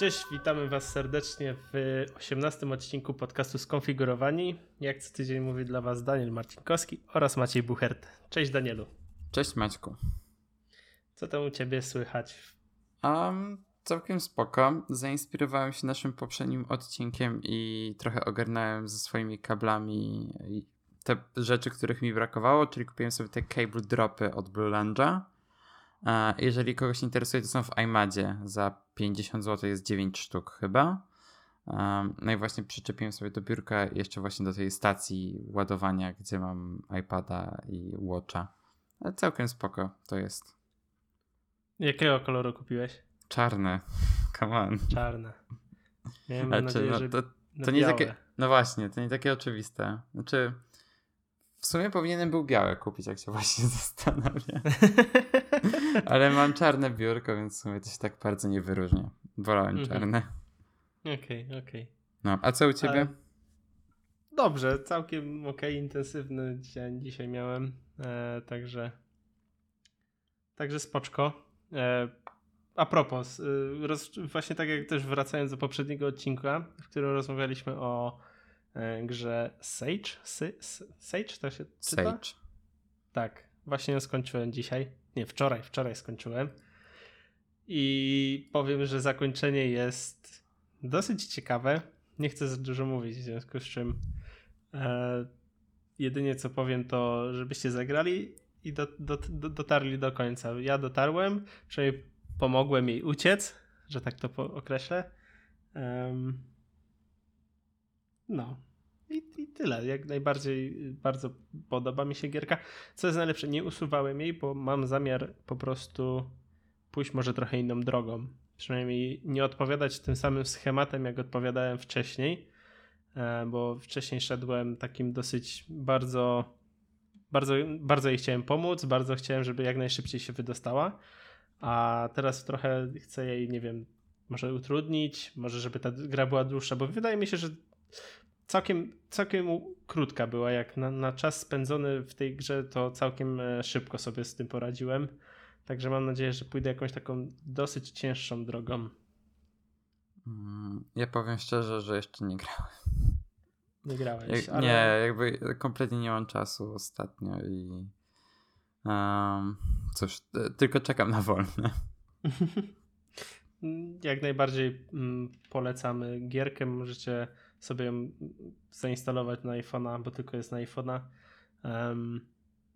Cześć, witamy Was serdecznie w 18 odcinku podcastu Skonfigurowani. Jak co tydzień mówi dla Was Daniel Marcinkowski oraz Maciej Buchert. Cześć Danielu. Cześć Maćku. Co tam u Ciebie słychać? Um, całkiem spoko. Zainspirowałem się naszym poprzednim odcinkiem i trochę ogarnąłem ze swoimi kablami te rzeczy, których mi brakowało, czyli kupiłem sobie te cable dropy od Blue Lunge'a. Jeżeli kogoś interesuje, to są w iMadzie. Za 50 zł jest 9 sztuk chyba. No i właśnie przyczepiłem sobie do biurka jeszcze właśnie do tej stacji ładowania, gdzie mam iPada i Watcha. Ale całkiem spoko to jest. Jakiego koloru kupiłeś? Czarne. Come on. Czarne. Miałem nadzieję, no, że to, to nie takie, No właśnie, to nie takie oczywiste. Znaczy, w sumie powinienem był białe kupić, jak się właśnie zastanawiam. Ale mam czarne biurko, więc w sumie to się tak bardzo nie wyróżnia. Wolałem mhm. czarne. Okej, okay, okej. Okay. No, a co u ciebie? Dobrze, całkiem ok, intensywny dzień dzisiaj miałem, e, także także spoczko. E, a propos, e, roz, właśnie tak jak też wracając do poprzedniego odcinka, w którym rozmawialiśmy o E, grze Sage. Sage to się czyta? Sage. Tak, właśnie ją skończyłem dzisiaj. Nie, wczoraj, wczoraj skończyłem. I powiem, że zakończenie jest dosyć ciekawe. Nie chcę za dużo mówić, w związku z czym e, jedynie co powiem to, żebyście zagrali i do, do, do, dotarli do końca. Ja dotarłem, przynajmniej pomogłem jej uciec, że tak to określę. Um, no. I, I, tyle. Jak najbardziej bardzo podoba mi się gierka. Co jest najlepsze, nie usuwałem jej, bo mam zamiar po prostu pójść może trochę inną drogą. Przynajmniej nie odpowiadać tym samym schematem, jak odpowiadałem wcześniej, e, bo wcześniej szedłem takim dosyć bardzo, bardzo, bardzo jej chciałem pomóc, bardzo chciałem, żeby jak najszybciej się wydostała, a teraz trochę chcę jej, nie wiem, może utrudnić, może żeby ta gra była dłuższa, bo wydaje mi się, że całkiem, całkiem krótka była. Jak na, na czas spędzony w tej grze, to całkiem e, szybko sobie z tym poradziłem. Także mam nadzieję, że pójdę jakąś taką dosyć cięższą drogą. Mm, ja powiem szczerze, że jeszcze nie grałem. Nie grałeś, ale... Nie, jakby kompletnie nie mam czasu ostatnio i um, cóż, e, tylko czekam na wolne. Jak najbardziej mm, polecamy gierkę. Możecie sobie ją zainstalować na iPhone'a, bo tylko jest na iPhone'a um,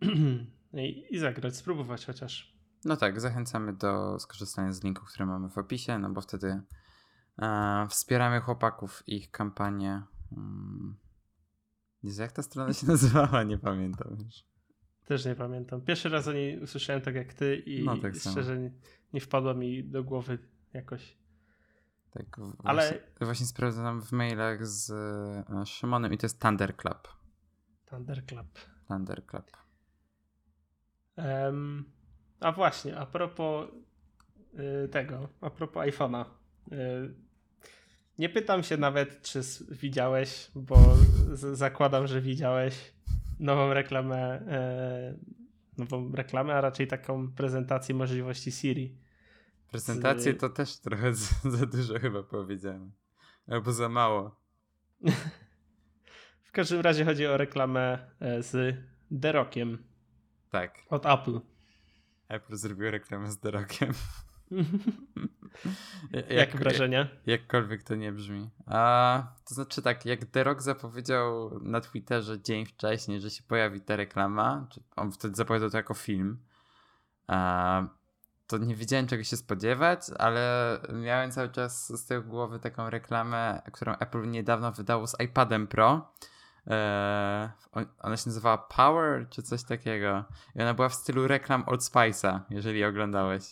i, i zagrać, spróbować chociaż. No tak, zachęcamy do skorzystania z linków, które mamy w opisie, no bo wtedy e, wspieramy chłopaków ich kampanię. Um, jak ta strona się nazywała? Nie pamiętam już. Też nie pamiętam. Pierwszy raz o niej usłyszałem tak jak ty i no, tak szczerze nie, nie wpadła mi do głowy jakoś. Tak, Ale... właśnie, właśnie sprawdzam w mailach z e, Szymonem i to jest Thunder Club. Thunder Club. Thunder Club. Um, a właśnie, a propos y, tego, a propos iPhone'a. Y, nie pytam się nawet, czy widziałeś, bo zakładam, że widziałeś nową reklamę, y, nową reklamę, a raczej taką prezentację możliwości Siri. Prezentację to też trochę za, za dużo chyba powiedziałem. Albo za mało. w każdym razie chodzi o reklamę e, z The Rockiem. Tak. Od Apple. Apple zrobił reklamę z The Rockiem. jak, jak wrażenia? jakkolwiek to nie brzmi. A, to znaczy tak, jak The Rock zapowiedział na Twitterze dzień wcześniej, że się pojawi ta reklama, on wtedy zapowiedział to jako film, a, to nie wiedziałem czego się spodziewać, ale miałem cały czas z tyłu głowy taką reklamę, którą Apple niedawno wydało z iPadem Pro. Eee, ona się nazywała Power czy coś takiego. I ona była w stylu reklam Old Spice'a, jeżeli oglądałeś.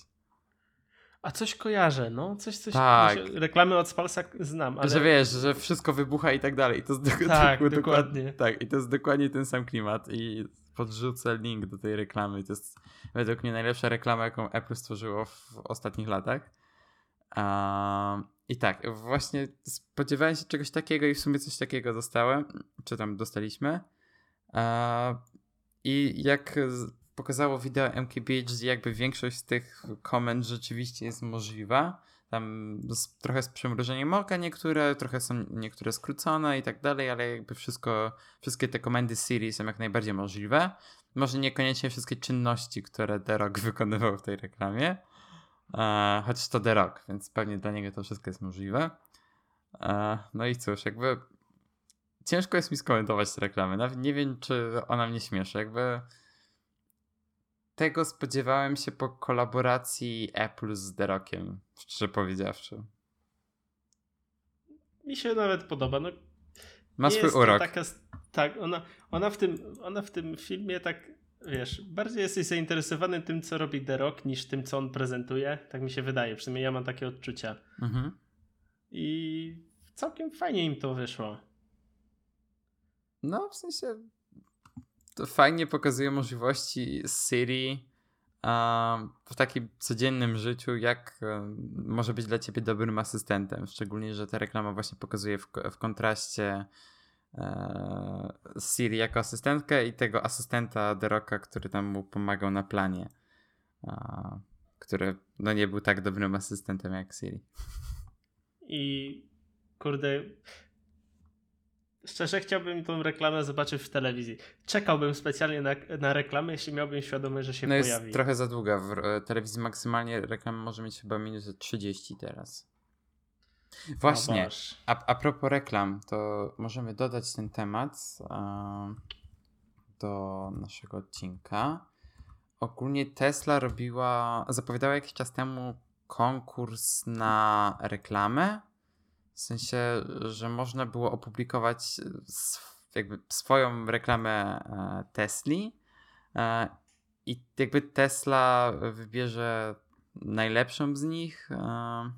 A coś kojarzę, no, coś, coś. Tak. reklamy od Spalsa znam, ale... Że wiesz, że wszystko wybucha i tak dalej. I to jest tak, dokładnie. dokładnie. Tak, i to jest dokładnie ten sam klimat. I podrzucę link do tej reklamy. To jest według mnie najlepsza reklama, jaką Apple stworzyło w ostatnich latach. I tak, właśnie spodziewałem się czegoś takiego i w sumie coś takiego dostałem, czy tam dostaliśmy. I jak pokazało wideo MKBHD, jakby większość z tych komend rzeczywiście jest możliwa. Tam z, trochę z przymrużeniem oka niektóre, trochę są niektóre skrócone i tak dalej, ale jakby wszystko, wszystkie te komendy Siri są jak najbardziej możliwe. Może niekoniecznie wszystkie czynności, które The Rock wykonywał w tej reklamie, e, chociaż to The Rock, więc pewnie dla niego to wszystko jest możliwe. E, no i cóż, jakby ciężko jest mi skomentować te reklamy. Nawet nie wiem, czy ona mnie śmieszy. Jakby tego spodziewałem się po kolaboracji Apple z The Rockiem, szczerze powiedziawszy. Mi się nawet podoba. No, Ma swój urok. Taka, tak, ona, ona, w tym, ona w tym filmie tak, wiesz, bardziej jesteś zainteresowany tym, co robi The Rock, niż tym, co on prezentuje. Tak mi się wydaje, przynajmniej ja mam takie odczucia. Mhm. I całkiem fajnie im to wyszło. No, w sensie to fajnie pokazuje możliwości Siri w takim codziennym życiu, jak może być dla ciebie dobrym asystentem. Szczególnie, że ta reklama właśnie pokazuje w, w kontraście e, Siri jako asystentkę i tego asystenta The Rocka, który tam mu pomagał na planie. Który no nie był tak dobrym asystentem jak Siri. I kurde, szczerze chciałbym tą reklamę zobaczyć w telewizji. Czekałbym specjalnie na, na reklamę, jeśli miałbym świadomość, że się No pojawi. jest trochę za długa. W e, telewizji maksymalnie reklama może mieć chyba minutę 30 teraz. Właśnie, Boże. a, a propos reklam, to możemy dodać ten temat e, do naszego odcinka. Ogólnie Tesla robiła, zapowiadała jakiś czas temu konkurs na reklamę. W sensie, że można było opublikować sw- jakby swoją reklamę e, Tesli. E, I jakby Tesla wybierze najlepszą z nich. E,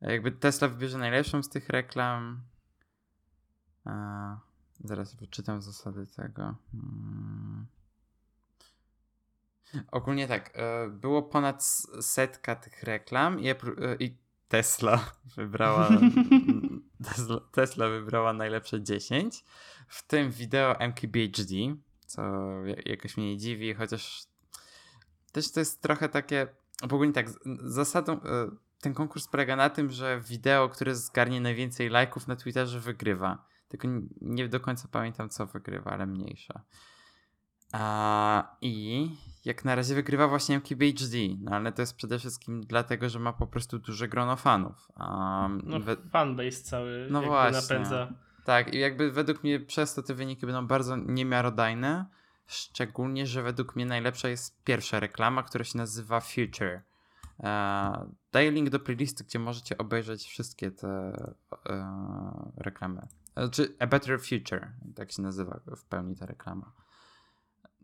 jakby Tesla wybierze najlepszą z tych reklam. E, zaraz wyczytam zasady tego. Hmm. Ogólnie tak, e, było ponad setka tych reklam i, e, i Tesla wybrała Tesla, Tesla wybrała najlepsze 10, w tym wideo MKBHD, co ja- jakoś mnie nie dziwi, chociaż też to jest trochę takie, ogólnie tak, zasadą, e, ten konkurs polega na tym, że wideo, które zgarnie najwięcej lajków na Twitterze wygrywa. Tylko nie do końca pamiętam, co wygrywa, ale mniejsza. A, I jak na razie wygrywa właśnie MKBHD, no ale to jest przede wszystkim dlatego, że ma po prostu duże grono fanów. Um, No, we, fanbase cały No właśnie. napędza. tak, i jakby według mnie przez to te wyniki będą bardzo niemiarodajne. Szczególnie, że według mnie najlepsza jest pierwsza reklama, która się nazywa Future. E, daję link do playlisty, gdzie możecie obejrzeć wszystkie te e, reklamy. Znaczy A Better Future, tak się nazywa w pełni ta reklama.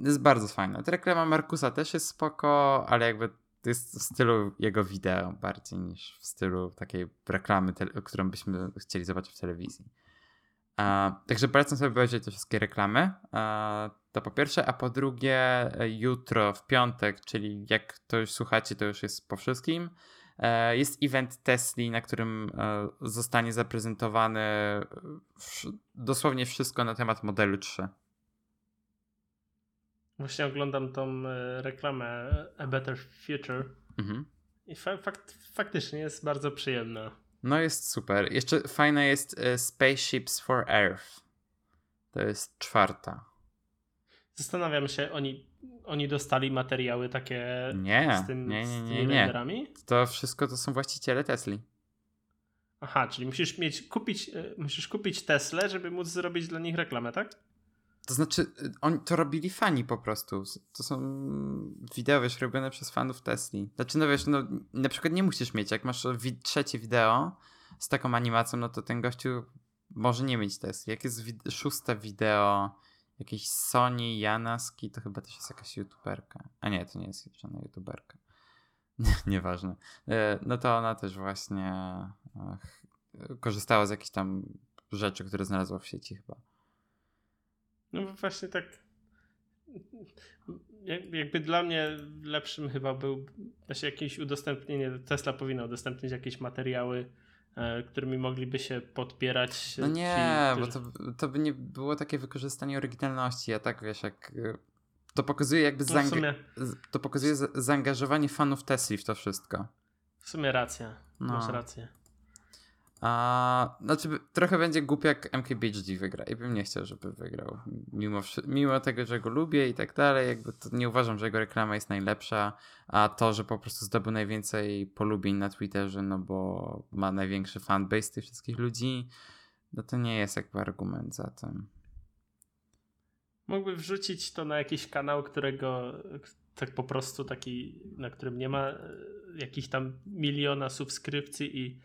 Jest bardzo fajna. Ta reklama Markusa też jest spoko, ale jakby jest w stylu jego wideo bardziej niż w stylu takiej reklamy, którą byśmy chcieli zobaczyć w telewizji. A, także polecam sobie obejrzeć te wszystkie reklamy. To po pierwsze, a po drugie, e, jutro w piątek, czyli jak to już słuchacie, to już jest po wszystkim. e, Jest event Tesli, na którym e, zostanie zaprezentowane e, dosłownie wszystko na temat modelu 3. Właśnie oglądam tą e, reklamę A Better Future Mhm. i fa fakt, faktycznie jest bardzo przyjemna. No jest super. Jeszcze fajna jest e, Spaceships for Earth. To jest czwarta. Zastanawiam się, oni, oni dostali materiały takie Nie, z, tym, nie, nie, z nie, tymi nie. renderami? To wszystko to są właściciele Tesli. Aha, czyli musisz mieć, kupić, e, musisz kupić Teslę, żeby móc zrobić dla nich reklamę, tak? To znaczy, y, oni to robili fani po prostu. To są wideo, wiesz, robione przez fanów Tesli. Znaczy, no wiesz, no na przykład nie musisz mieć, jak masz wi- trzecie wideo z taką animacją, no to ten gościu może nie mieć Tesli. Jak jest wi- szóste wideo jakiejś Sony Janaski, to chyba też jest jakaś youtuberka. A nie, to nie jest żadna youtuberka. Nieważne. E, No to ona też właśnie korzystała z jakichś tam rzeczy, które znalazła w sieci chyba. No bo właśnie tak. jak- Jakby dla mnie lepszym chyba był właśnie jakieś udostępnienie. Tesla powinna udostępnić jakieś materiały, e, którymi mogliby się podpierać. No ci, nie, bo którzy- to, to by nie było takie wykorzystanie oryginalności, a tak wiesz, jak y, to pokazuje jakby No sumie, to pokazuje za- zaangażowanie fanów Tesli w to wszystko. W sumie racja. No. Masz rację. A, znaczy, trochę będzie głupio, jak MKBHD wygra i bym nie chciał, żeby wygrał. Mimo, mimo tego, że go lubię i tak dalej, jakby nie uważam, że jego reklama jest najlepsza, a to, że po prostu zdobył najwięcej polubień na Twitterze, no bo ma największy fanbase tych wszystkich ludzi, no to nie jest jakby argument za tym. Mógłby wrzucić to na jakiś kanał, którego tak po prostu taki, na którym nie ma e, jakichś tam miliona subskrypcji i,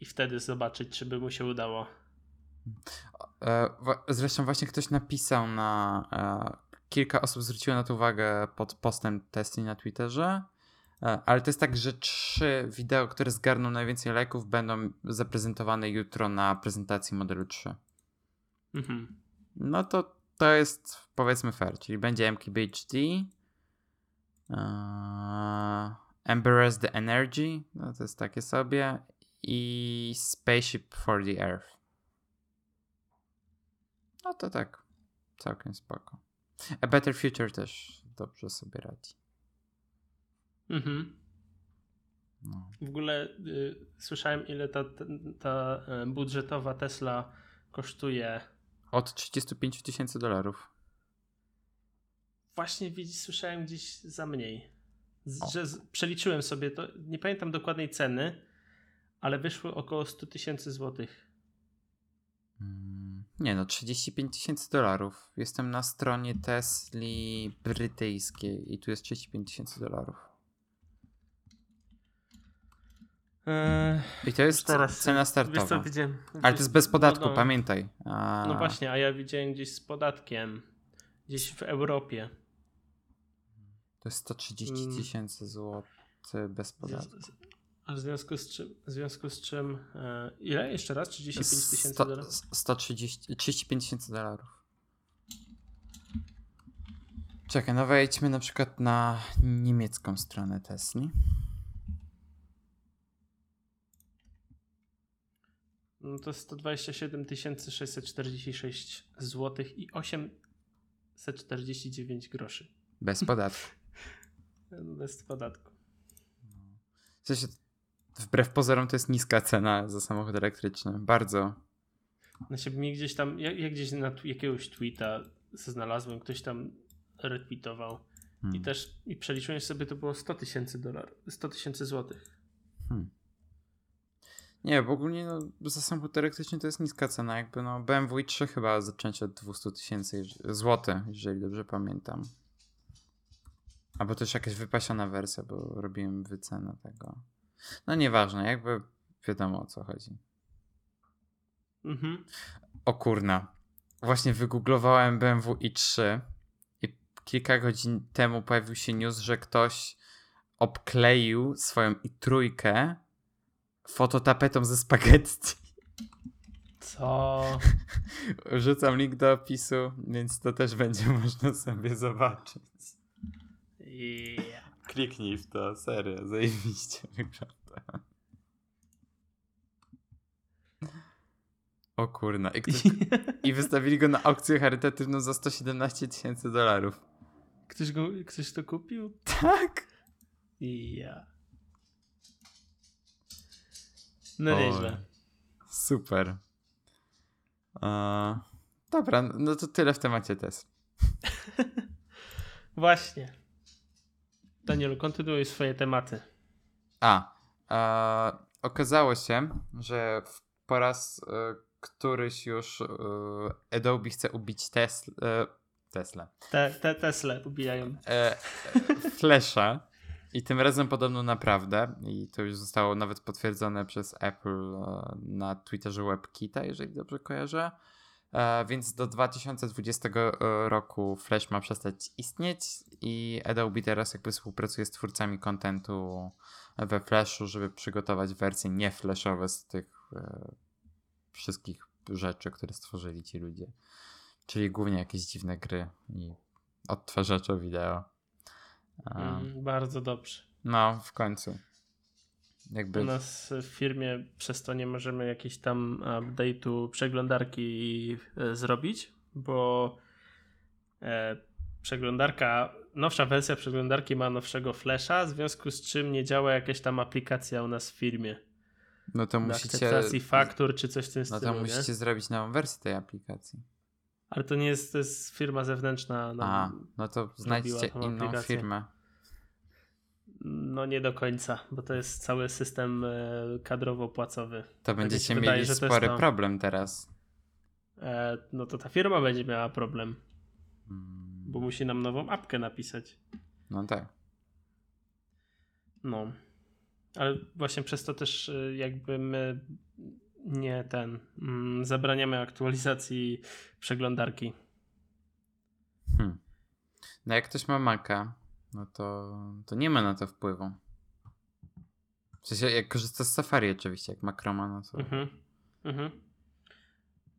i wtedy zobaczyć, czy by mu się udało. E, Zresztą właśnie ktoś napisał na. E, kilka osób zwróciło na to uwagę pod postem Tesli na Twitterze. E, ale to jest tak, że trzy wideo, które zgarną najwięcej lajków, będą zaprezentowane jutro na prezentacji modelu 3. Mhm. No to to jest powiedzmy fair, czyli będzie MKBHD, e, Embrace the Energy, no to jest takie sobie, i Spaceship for the Earth. No to tak, całkiem spoko. A Better Future też dobrze sobie radzi. Mhm. No. W ogóle y, słyszałem, ile ta, ta, e, budżetowa Tesla kosztuje. Od 35 tysięcy dolarów. Właśnie widzisz, słyszałem gdzieś za mniej. Z, że z, przeliczyłem sobie to, nie pamiętam dokładnej ceny, ale wyszło około 100 tysięcy złotych. Mm, Nie no, 35 tysięcy dolarów. Jestem na stronie Tesli brytyjskiej i tu jest 35 tysięcy dolarów. Eee, I to jest teraz cena Wiesz co, startowa. widziałem. Ale to jest bez podatku, no, no, pamiętaj. A, No właśnie, a ja widziałem gdzieś z podatkiem. Gdzieś w Europie. To jest 130 Mm. tysięcy złotych bez podatku. A w związku z czym, w związku z czym e, ile? Jeszcze raz? 35 tysięcy dolarów? 130, 35 tysięcy dolarów. Czekaj, no wejdźmy na przykład na niemiecką stronę Tesli. No to 127 646 zł i 849 groszy. Bez podatku. Bez podatku. W sensie, wbrew pozorom to jest niska cena za samochód elektryczny. Bardzo. Znaczy mi gdzieś tam, ja, ja gdzieś na jakiegoś tweeta znalazłem, ktoś tam retweetował Hmm. i też i przeliczyłem sobie to było 100 tysięcy dolarów, 100 tysięcy złotych. Hmm. Nie, bo ogólnie no, za samochód elektryczny to jest niska cena. Jakby no BMW i3 chyba zacząć od 200 tysięcy złotych, jeżeli dobrze pamiętam. Albo też jakaś wypasiona wersja, bo robiłem wycenę tego. No nieważne, jakby wiadomo o co chodzi. Mhm. O kurna. Właśnie wygooglowałem BMW i3 i kilka godzin temu pojawił się news, że ktoś obkleił swoją i3 fototapetą ze spaghetti. Co? Rzucam link do opisu, więc to też będzie można sobie zobaczyć. Yeah. Kliknij w to, serio, zajebiście wygląda. O kurna. I, ktoś, I wystawili go na aukcję charytatywną za 117 tysięcy dolarów. Ktoś, go, ktoś to kupił? Tak? Ja. No nieźle. Super. Dobra, no to tyle w temacie Tesla. Właśnie. Danielu, kontynuuj swoje tematy. A, e, okazało się, że w- po raz e, któryś już e, Adobe chce ubić Tesla, e, Tesla, Te, te Tesla ubijają. e, Flasha i tym razem podobno naprawdę i to już zostało nawet potwierdzone przez Apple e, na Twitterze WebKita, jeżeli dobrze kojarzę. E, więc do 2020 roku Flash ma przestać istnieć i Adobe teraz jakby współpracuje z twórcami kontentu we Flashu, żeby przygotować wersje nie flashowe z tych e, wszystkich rzeczy, które stworzyli ci ludzie. Czyli głównie jakieś dziwne gry i odtwarzacze wideo. E, Mm, bardzo dobrze. No, w końcu. U Jakby. nas w firmie przez to nie możemy jakiejś tam update'u przeglądarki e, zrobić, bo e, przeglądarka nowsza wersja przeglądarki ma nowszego flasha, w związku z czym nie działa jakaś tam aplikacja u nas w firmie. No to musicie. akceptacji faktur czy coś w tym No stylu, to musicie nie? zrobić nową wersję tej aplikacji. Ale to nie jest, to jest firma zewnętrzna. No, A, no to znajdźcie inną aplikację. firmę. No nie do końca, bo to jest cały system e, kadrowo-płacowy. To się będziecie wydaje, mieli jest spory to. problem teraz. E, no to ta firma będzie miała problem, Mm, bo musi nam nową apkę napisać. No tak. No. Ale właśnie przez to też y, jakby my nie ten mm, zabraniamy aktualizacji przeglądarki. Hmm. No jak ktoś ma Maca, no to, to nie ma na to wpływu. W sensie, jak korzysta z Safari oczywiście, jak ma Chroma, no to... Mhm. Mhm.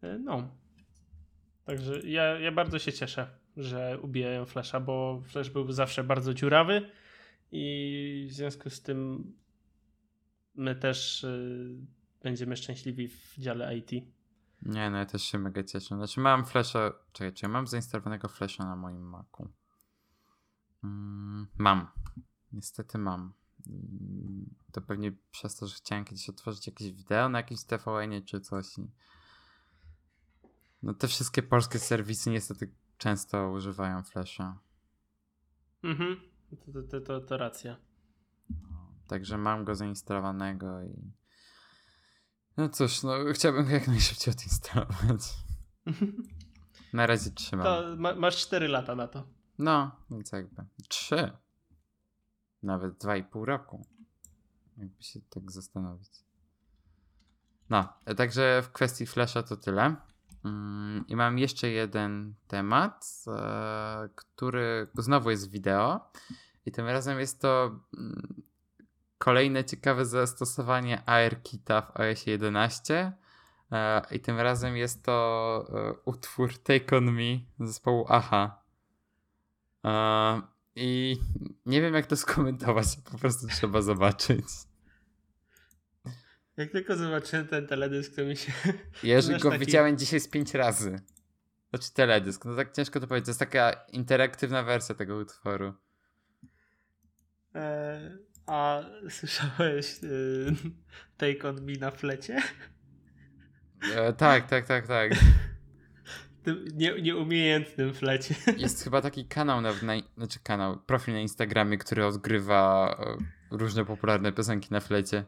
Y, No. Także ja, ja bardzo się cieszę, że ubijają Flasha, bo Flash był zawsze bardzo dziurawy i w związku z tym my też y, będziemy szczęśliwi w dziale IT. Nie, no ja też się mega cieszę. Znaczy mam Flasha, czekajcie, ja mam zainstalowanego Flasha na moim Macu. Mm, mam. Niestety mam. Mm, To pewnie przez to, że chciałem kiedyś otworzyć jakieś wideo na jakimś tvn czy coś. No te wszystkie polskie serwisy niestety często używają Flasha. Mhm. To, to, to, to, to racja. No, Także mam go zainstalowanego i. No cóż, no chciałbym go jak najszybciej odinstalować. Na razie trzymam. To ma, masz 4 lata na to. No, więc jakby. Trzy. Nawet dwa i pół roku. Jakby się tak zastanowić. No, e, także w kwestii Flasha to tyle. Mm, I mam jeszcze jeden temat, e, który znowu jest wideo. I tym razem jest to mm, kolejne ciekawe zastosowanie ARKita w OS 11. E, I tym razem jest to utwór Take On Me zespołu AHA. I nie wiem, jak to skomentować, po prostu trzeba zobaczyć. Jak tylko zobaczyłem ten teledysk, to mi się. Ja już Masz go taki- widziałem dzisiaj z pięć razy. Znaczy teledysk, no tak ciężko to powiedzieć. To jest taka interaktywna wersja tego utworu. E, a słyszałeś y, Take on Me na flecie? E, tak, tak, tak, tak. Tym nie, nieumiejętnym flecie. Jest chyba taki kanał, na, na, znaczy kanał, profil na Instagramie, który odgrywa e, różne popularne piosenki na flecie.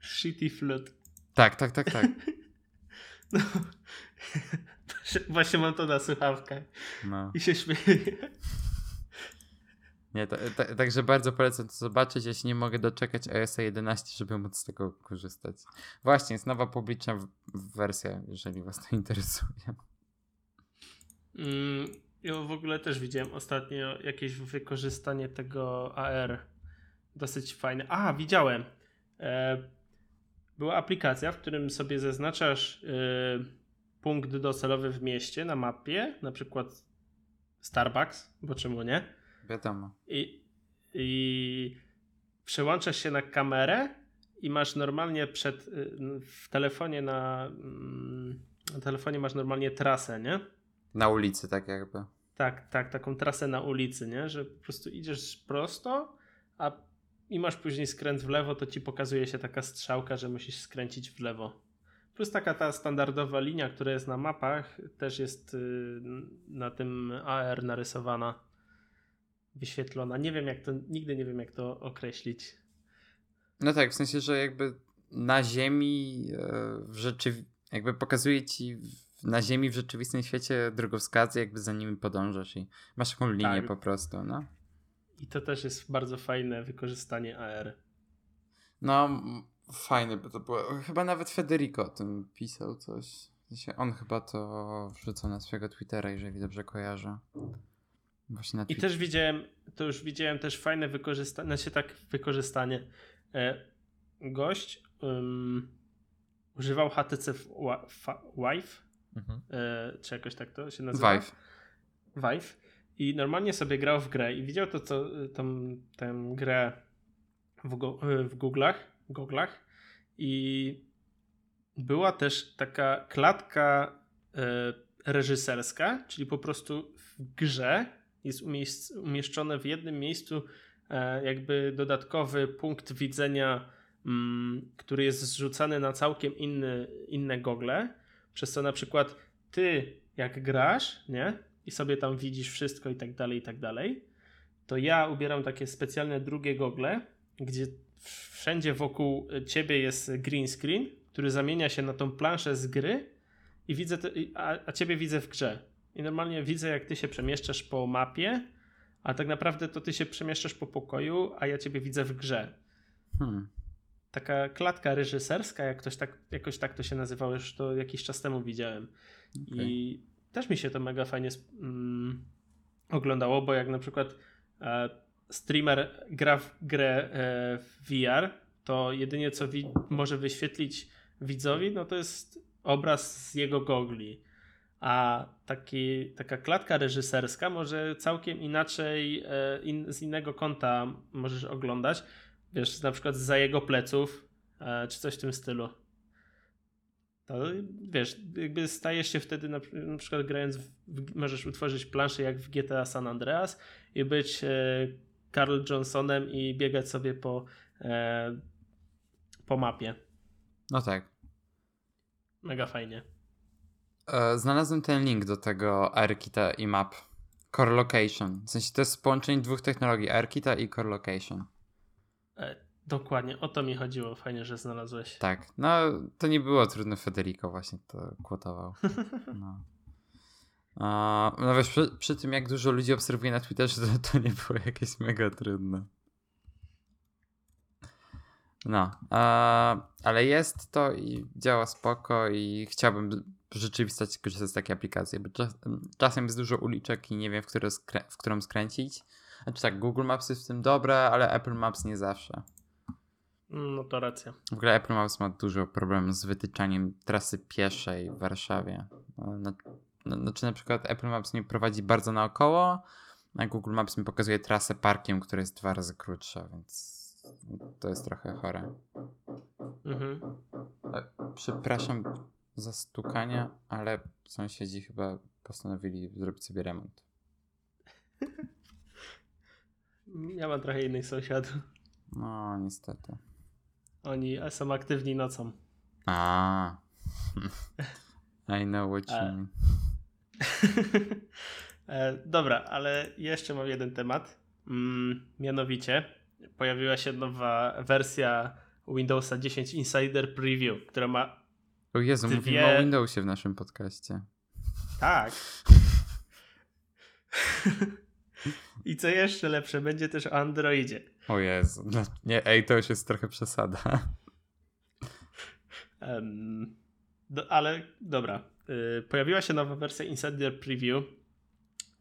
Shitty flute. Tak, tak, tak, tak. No. Właśnie mam to na słuchawkach No. i się śmieję. Nie, ta, ta, także bardzo polecam to zobaczyć. Ja się nie mogę doczekać OS 11, żeby móc z tego korzystać. Właśnie, jest nowa publiczna wersja, jeżeli was to interesuje. Mm, ja w ogóle też widziałem ostatnio jakieś wykorzystanie tego AR. Dosyć fajne. A, widziałem. E, była aplikacja, w którym sobie zaznaczasz e, punkt docelowy w mieście na mapie, na przykład Starbucks, bo czemu nie? Wiadomo. I, i przełączasz się na kamerę i masz normalnie przed y, w telefonie na, mm, na telefonie masz normalnie trasę, nie? Na ulicy, tak jakby. Tak, tak, taką trasę na ulicy, nie? Że po prostu idziesz prosto, a i masz później skręt w lewo, to ci pokazuje się taka strzałka, że musisz skręcić w lewo. Plus taka ta standardowa linia, która jest na mapach, też jest y, na tym AR narysowana, wyświetlona. Nie wiem jak to, nigdy nie wiem jak to określić. No tak, w sensie, że jakby na ziemi e, w rzeczywi- jakby pokazuje ci na ziemi w rzeczywistym świecie drogowskazy, jakby za nimi podążasz i masz taką linię Tak. po prostu, no. I to też jest bardzo fajne wykorzystanie AR. No, fajne by to było. Chyba nawet Federico o tym pisał coś. On chyba to wrzucał na swojego Twittera, jeżeli dobrze kojarzę. Właśnie na I Twitter. też widziałem, to już widziałem też fajne wykorzystanie, znaczy tak wykorzystanie. E, gość ym, używał HTC Vive, Mhm. e, czy jakoś tak to się nazywa? Vive. Vive. I normalnie sobie grał w grę i widział to, co, tą, tę grę w, go, w Google'ach, Google'ach i była też taka klatka e, reżyserska, czyli po prostu w grze jest umieszczone w jednym miejscu e, jakby dodatkowy punkt widzenia, mm, który jest zrzucany na całkiem inny, inne gogle, przez co na przykład ty jak grasz, nie? I sobie tam widzisz wszystko i tak dalej, i tak dalej, to ja ubieram takie specjalne drugie gogle, gdzie wszędzie wokół ciebie jest green screen, który zamienia się na tą planszę z gry i widzę, te, a, a ciebie widzę w grze. I normalnie widzę, jak ty się przemieszczasz po mapie, a tak naprawdę to ty się przemieszczasz po pokoju, a ja ciebie widzę w grze. Hmm. Taka klatka reżyserska, jak ktoś tak, jakoś tak to się nazywało, już to jakiś czas temu widziałem. Okay. I też mi się to mega fajnie mm, oglądało, bo jak na przykład e, streamer gra w grę e, w VR, to jedynie co wi- może wyświetlić widzowi, no to jest obraz z jego gogli. A taki, taka klatka reżyserska może całkiem inaczej, e, in, z innego kąta możesz oglądać. Wiesz, na przykład za jego pleców, e, czy coś w tym stylu. To wiesz, jakby stajesz się wtedy na, na przykład grając, w, możesz utworzyć planszę jak w GTA San Andreas i być e, Carl Johnsonem i biegać sobie po, e, po mapie. No tak. Mega fajnie. Znalazłem ten link do tego AirKita i map. Core Location. W sensie to jest połączenie dwóch technologii, AirKita i Core Location. E, dokładnie, o to mi chodziło. Fajnie, że znalazłeś. Tak, no to nie było trudne. Federico właśnie to kwotował. No. no wiesz, przy, przy, tym jak dużo ludzi obserwuje na Twitterze, to, to nie było jakieś mega trudne. No, ale jest to i działa spoko i chciałbym w rzeczywistości korzystać z takiej aplikacji, bo czas, czasem jest dużo uliczek i nie wiem, w, które skrę- w którą skręcić. Znaczy tak, Google Maps jest w tym dobre, ale Apple Maps nie zawsze. No to racja. W ogóle Apple Maps ma dużo problemów z wytyczaniem trasy pieszej w Warszawie. Znaczy na przykład Apple Maps nie prowadzi bardzo naokoło, a Google Maps mi pokazuje trasę parkiem, która jest dwa razy krótsza, więc to jest trochę chore. Mhm. Przepraszam za stukanie, ale sąsiedzi chyba postanowili zrobić sobie remont. Ja mam trochę innych sąsiadów. No, niestety. Oni są aktywni nocą. A. I know what you mean. E, dobra, ale jeszcze mam jeden temat. Mm, mianowicie pojawiła się nowa wersja Windowsa 10 Insider Preview, która ma. O Jezu, dwie... mówimy o Windowsie w naszym podcaście. Tak. I co jeszcze lepsze, będzie też o Androidzie. O Jezu. No, nie, ej, to już jest trochę przesada. Um, do, ale dobra. Y, pojawiła się nowa wersja Insider Preview,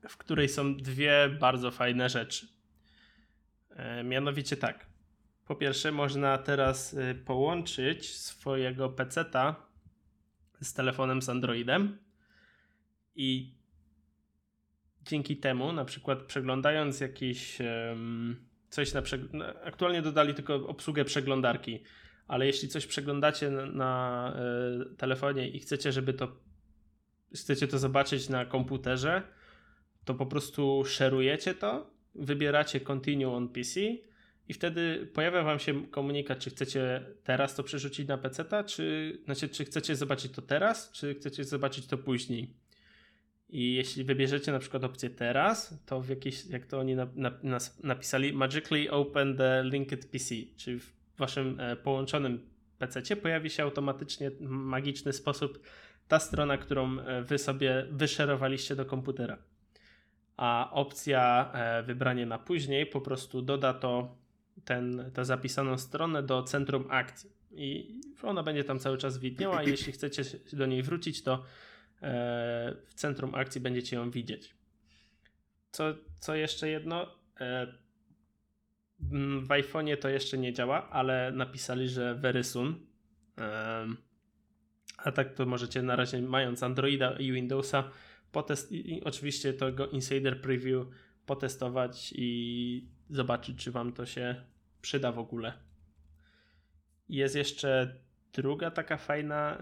w której są dwie bardzo fajne rzeczy. E, mianowicie tak. Po pierwsze, można teraz y, połączyć swojego peceta z telefonem z Androidem i dzięki temu, na przykład przeglądając jakieś coś na przeg- aktualnie dodali tylko obsługę przeglądarki, ale jeśli coś przeglądacie na, na y, telefonie i chcecie, żeby to chcecie to zobaczyć na komputerze, to po prostu szerujecie to, wybieracie continue on PC i wtedy pojawia wam się komunikat, czy chcecie teraz to przerzucić na PC, czy znaczy, czy chcecie zobaczyć to teraz, czy chcecie zobaczyć to później. I jeśli wybierzecie na przykład opcję teraz, to w jakiś, jak to oni na, na, napisali, magically open the linked PC, czyli w waszym e, połączonym PC pojawi się automatycznie w magiczny sposób ta strona, którą e, wy sobie wyszerowaliście do komputera. A opcja e, wybranie na później po prostu doda to ten, tę zapisaną stronę do centrum akcji. I ona będzie tam cały czas widniała, i jeśli chcecie do niej wrócić, to w centrum akcji będziecie ją widzieć. Co, co jeszcze jedno? W iPhone'ie to jeszcze nie działa, ale napisali, że very soon. A tak to możecie na razie, mając Androida i Windowsa, potest i oczywiście tego Insider Preview potestować i zobaczyć, czy Wam to się przyda w ogóle. Jest jeszcze druga taka fajna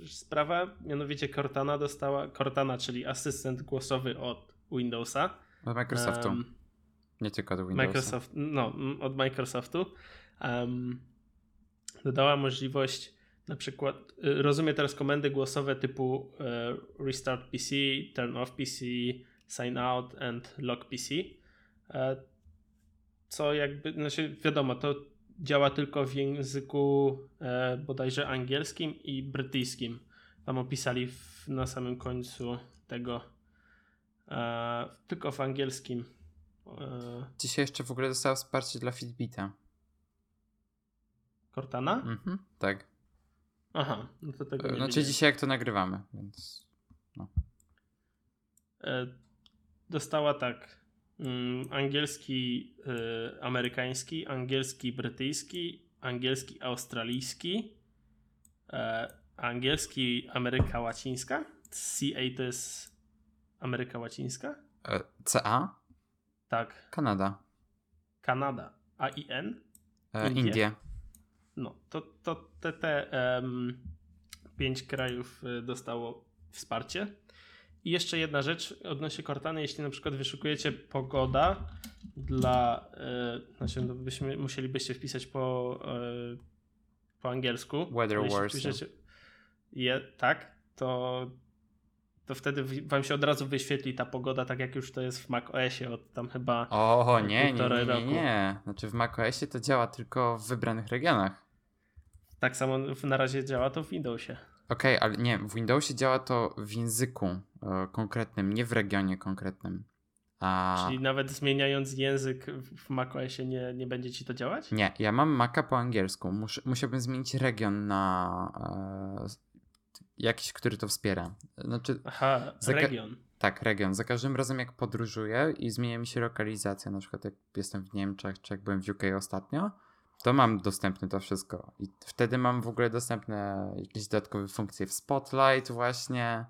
yy, sprawa, mianowicie Cortana dostała, Cortana, czyli asystent głosowy od Windowsa. Od Microsoftu. Em, nie tylko od Windowsa. Microsoft, no, od Microsoftu. Em, dodała możliwość na przykład, y, rozumie teraz komendy głosowe typu e, restart PC, turn off PC, sign out and lock PC. E, co jakby, znaczy wiadomo, to działa tylko w języku e, bodajże angielskim i brytyjskim. Tam opisali w, na samym końcu tego e, tylko w angielskim. E, Dzisiaj jeszcze w ogóle dostała wsparcie dla Fitbita. Cortana? Mhm, tak. Aha, no to tego nie Znaczy widziałem. dzisiaj jak to nagrywamy, więc... E, Dostała tak angielski y, amerykański, angielski brytyjski, angielski australijski, e, angielski Ameryka Łacińska. CA to jest Ameryka Łacińska? E, CA? Tak. Kanada. Kanada. AIN? E, Indie. Indie. No, to, to te, te em, pięć krajów dostało wsparcie. I jeszcze jedna rzecz odnośnie Cortany, jeśli na przykład wyszukujecie pogoda dla, y, znaczy no byśmy, musielibyście wpisać po, y, po angielsku. Weather Wars, je, tak, to, to wtedy wam się od razu wyświetli ta pogoda, tak jak już to jest w macOSie od tam chyba O, nie, nie, nie, nie, nie. Znaczy w macOSie to działa tylko w wybranych regionach. tak samo na razie działa to w Windowsie. Okej, ale nie, w Windowsie działa to w języku e, konkretnym, nie w regionie konkretnym. A Czyli nawet zmieniając język w macOSie nie, nie będzie ci to działać? nie, ja mam Maca po angielsku. Mus, musiałbym zmienić region na e, jakiś, który to wspiera. Znaczy, Aha, region. tak, region. Za każdym razem jak podróżuję i zmienia mi się lokalizacja, na przykład jak jestem w Niemczech, czy jak byłem w UK ostatnio, to mam dostępne to wszystko. I wtedy mam w ogóle dostępne jakieś dodatkowe funkcje w Spotlight właśnie,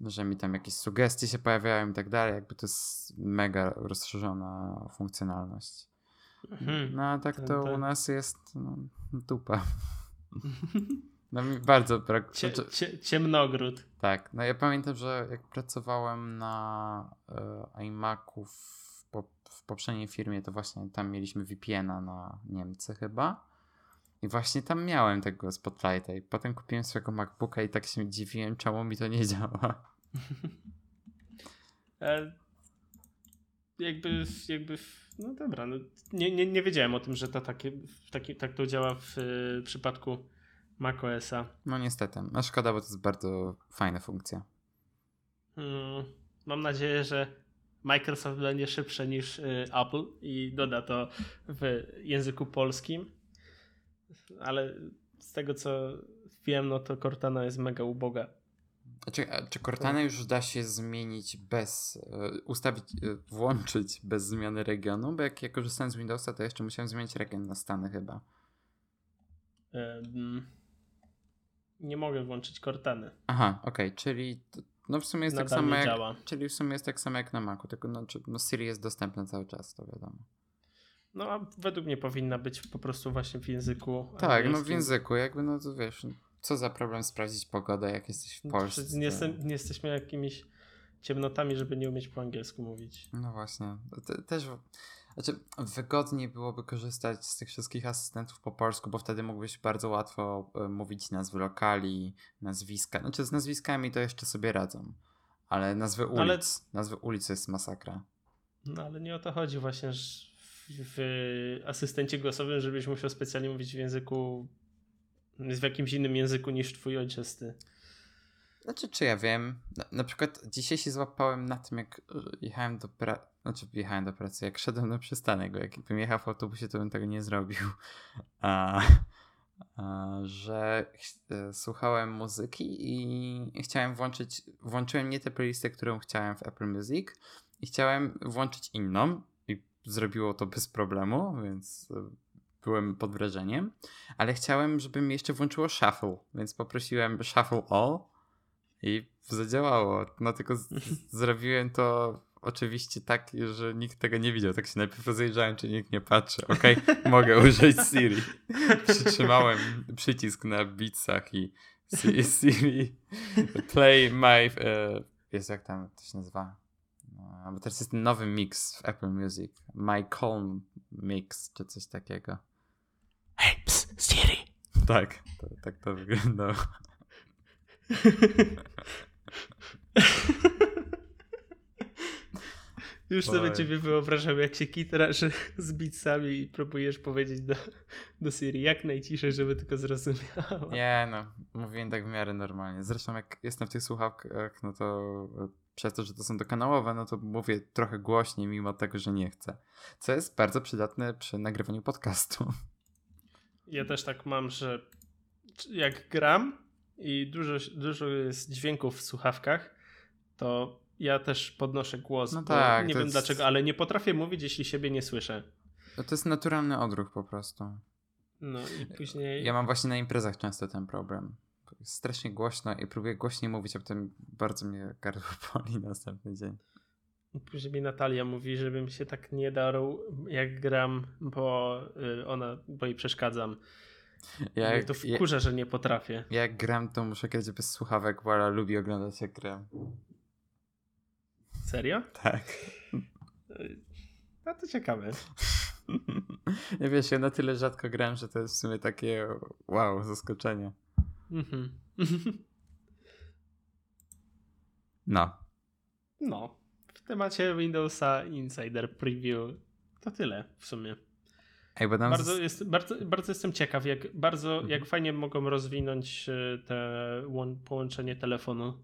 że mi tam jakieś sugestie się pojawiają i tak dalej. Jakby to jest mega rozszerzona funkcjonalność. Mhm. No a tak to u nas jest no, dupa. No mi bardzo brak... Cie, znaczy- cie, ciemnogród. tak, no ja pamiętam, że jak pracowałem na e, iMacu w, w poprzedniej firmie, to właśnie tam mieliśmy VPN-a na Niemcy chyba. I właśnie tam miałem tego Spotlighta i potem kupiłem swojego MacBooka i tak się dziwiłem, czemu mi to nie działa. E, jakby, jakby, no dobra, no, nie, nie, nie wiedziałem o tym, że to takie, taki, tak to działa w y, przypadku macOSa. No niestety, a szkoda, bo to jest bardzo fajna funkcja. Mm, mam nadzieję, że Microsoft będzie szybsze niż y, Apple i doda to w języku polskim. Ale z tego co wiem, no to Cortana jest mega uboga. A czy, a czy Cortana już da się zmienić bez, e, ustawić, e, włączyć bez zmiany regionu? Bo jak ja korzystałem z Windowsa, to jeszcze musiałem zmienić region na Stany chyba. Nie mogę włączyć Cortany. Aha, okej, czyli t- no w sumie jest tak samo nie jak, działa. czyli w sumie jest tak samo jak na Macu, tylko no, no Siri jest dostępna cały czas, to wiadomo. No a według mnie powinna być po prostu właśnie w języku. Tak, no w języku, jakby no to wiesz, co za problem sprawdzić pogodę, jak jesteś w Polsce. Nie, jestem, nie jesteśmy jakimiś ciemnotami, żeby nie umieć po angielsku mówić. No właśnie. Te, też. Znaczy, wygodniej byłoby korzystać z tych wszystkich asystentów po polsku, bo wtedy mógłbyś bardzo łatwo e, mówić nazwy lokali, nazwiska. Znaczy, z nazwiskami to jeszcze sobie radzą. Ale nazwy ulic. Ale- Nazwy ulic jest masakra. No ale nie o to chodzi właśnie że w, w asystencie głosowym, żebyś musiał specjalnie mówić w języku, w jakimś innym języku niż twój ojczysty. Znaczy, czy ja wiem. Na, na przykład dzisiaj się złapałem na tym, jak e, jechałem do pracy. Znaczy, jechałem do pracy, jak szedłem na przystanek, bo jakbym jechał w autobusie, to bym tego nie zrobił. A, a, że e, słuchałem muzyki i chciałem włączyć. Włączyłem nie tę playlistę, którą chciałem w Apple Music, i chciałem włączyć inną. I zrobiło to bez problemu, więc e, byłem pod wrażeniem. Ale chciałem, żeby mi jeszcze włączyło shuffle, więc poprosiłem shuffle all. I zadziałało. No tylko z- zrobiłem to oczywiście tak, że nikt tego nie widział. Tak się najpierw rozejrzałem, czy nikt nie patrzy. Okej, mogę użyć Siri. Przytrzymałem przycisk na Beatsach i Si- Siri play my... E, jest jak tam to się nazywa? A, Bo teraz jest nowy mix w Apple Music. My Calm Mix, czy coś takiego. Hej, ps, Siri! Tak, to, tak to wyglądało. Już sobie ciebie wyobrażam, jak się kitrasz z beatsami i próbujesz powiedzieć do, do Siri jak najciszej, żeby tylko zrozumiała. Nie no, mówiłem tak w miarę normalnie. Zresztą jak jestem w tych słuchawkach, no to e, przez to, że to są dokanałowe, no to mówię trochę głośniej, mimo tego, że nie chcę. Co jest bardzo przydatne przy nagrywaniu podcastu. Ja też tak mam, że jak gram i dużo, dużo jest dźwięków w słuchawkach, to ja też podnoszę głos. No tak, Nie wiem jest- dlaczego, ale nie potrafię mówić, jeśli siebie nie słyszę. No to jest naturalny odruch po prostu. No i później. Ja mam właśnie na imprezach często ten problem. Jest strasznie głośno i próbuję głośniej mówić, a potem bardzo mnie gardło boli następny dzień. Później mi Natalia mówi, żebym się tak nie darł, jak gram, bo y, ona, bo jej przeszkadzam. Ja jak, to ja, wkurza, że nie potrafię. ja jak gram, to muszę grać bez słuchawek, bo lubi oglądać jak gram. Serio? Tak. No to ciekawe. Ja wiesz, ja na tyle rzadko gram, że to jest w sumie takie wow, zaskoczenie. Mhm. No. No. W temacie Windowsa Insider Preview to tyle w sumie. Bardzo, z... jest, bardzo, bardzo jestem ciekaw, jak, bardzo, Mhm. jak fajnie mogą rozwinąć y, te łą- połączenie telefonu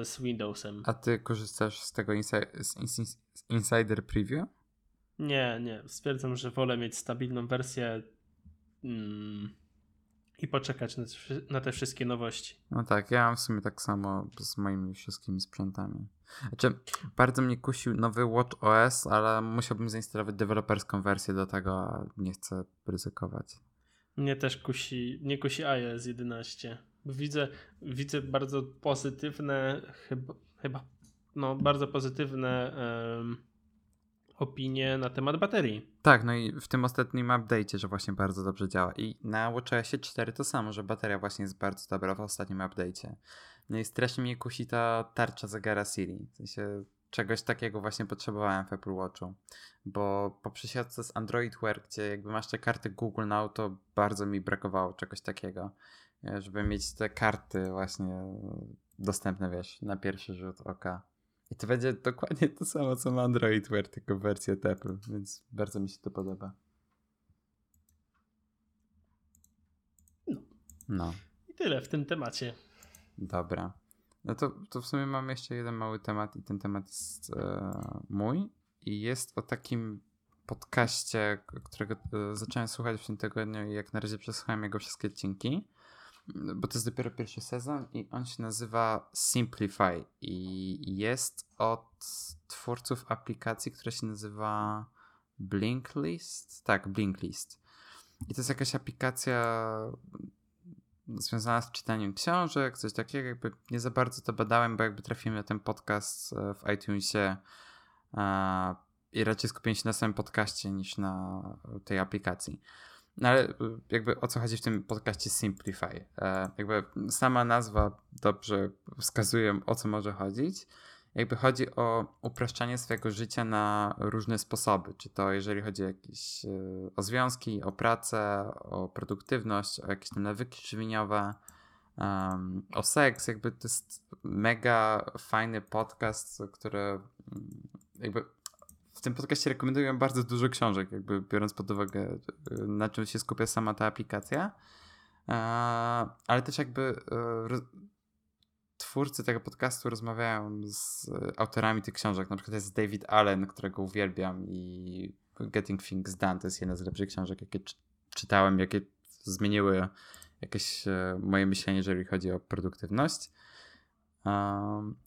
y, z Windowsem. A ty korzystasz z tego insi- z ins- z Insider Preview? Nie, nie. Stwierdzam, że wolę mieć stabilną wersję mm, i poczekać na, na te wszystkie nowości. No tak, ja mam w sumie tak samo z moimi wszystkimi sprzętami. Znaczy, bardzo mnie kusił nowy Watch OS, ale musiałbym zainstalować deweloperską wersję do tego, a nie chcę ryzykować. Mnie też kusi, nie kusi iOS 11. Widzę, widzę bardzo pozytywne, chyba, chyba no, bardzo pozytywne opinie na temat baterii. Tak, no i w tym ostatnim update'cie, że właśnie bardzo dobrze działa. I na WatchOSie 4 to samo, że bateria właśnie jest bardzo dobra w ostatnim update'cie. No i strasznie mnie kusi ta tarcza zegara Siri. W sensie czegoś takiego właśnie potrzebowałem w Apple Watchu. Bo po przesiadce z Android Wear, gdzie jakby masz te karty Google Now, to bardzo mi brakowało czegoś takiego. e, Żeby mieć te karty właśnie dostępne, wiesz, na pierwszy rzut oka. I to będzie dokładnie to samo, co ma Android Wear, tylko w wersji od Apple, więc bardzo mi się to podoba. No. No, I tyle w tym temacie. dobra. No to, to w sumie mam jeszcze jeden mały temat i ten temat jest e, mój i jest o takim podcaście, którego e, zacząłem słuchać w tym tygodniu i jak na razie przesłuchałem jego wszystkie odcinki, bo to jest dopiero pierwszy sezon i on się nazywa Simplify i jest od twórców aplikacji, która się nazywa Blinklist. Tak, Blinklist. I to jest jakaś aplikacja związana z czytaniem książek, coś takiego. Jakby nie za bardzo to badałem, bo jakby trafiłem na ten podcast e, w iTunesie e, i raczej skupiłem się na samym podcaście niż na tej aplikacji. No ale e, jakby o co chodzi w tym podcaście Simplify? E, jakby sama nazwa dobrze wskazuje o co może chodzić. Jakby chodzi o upraszczanie swojego życia na różne sposoby. Czy to jeżeli chodzi o jakieś e, o związki, o pracę, o produktywność, o jakieś tam nawyki żywieniowe, um, o seks. Jakby to jest mega fajny podcast, który mm, jakby tym podcaście rekomenduję bardzo dużo książek, jakby biorąc pod uwagę e, na czym się skupia sama ta aplikacja. E, ale też jakby e, twórcy tego podcastu rozmawiają z e, autorami tych książek. Na przykład jest David Allen, którego uwielbiam i Getting Things Done to jest jedna z lepszych książek, jakie czy- czytałem, jakie zmieniły jakieś moje myślenie, jeżeli chodzi o produktywność.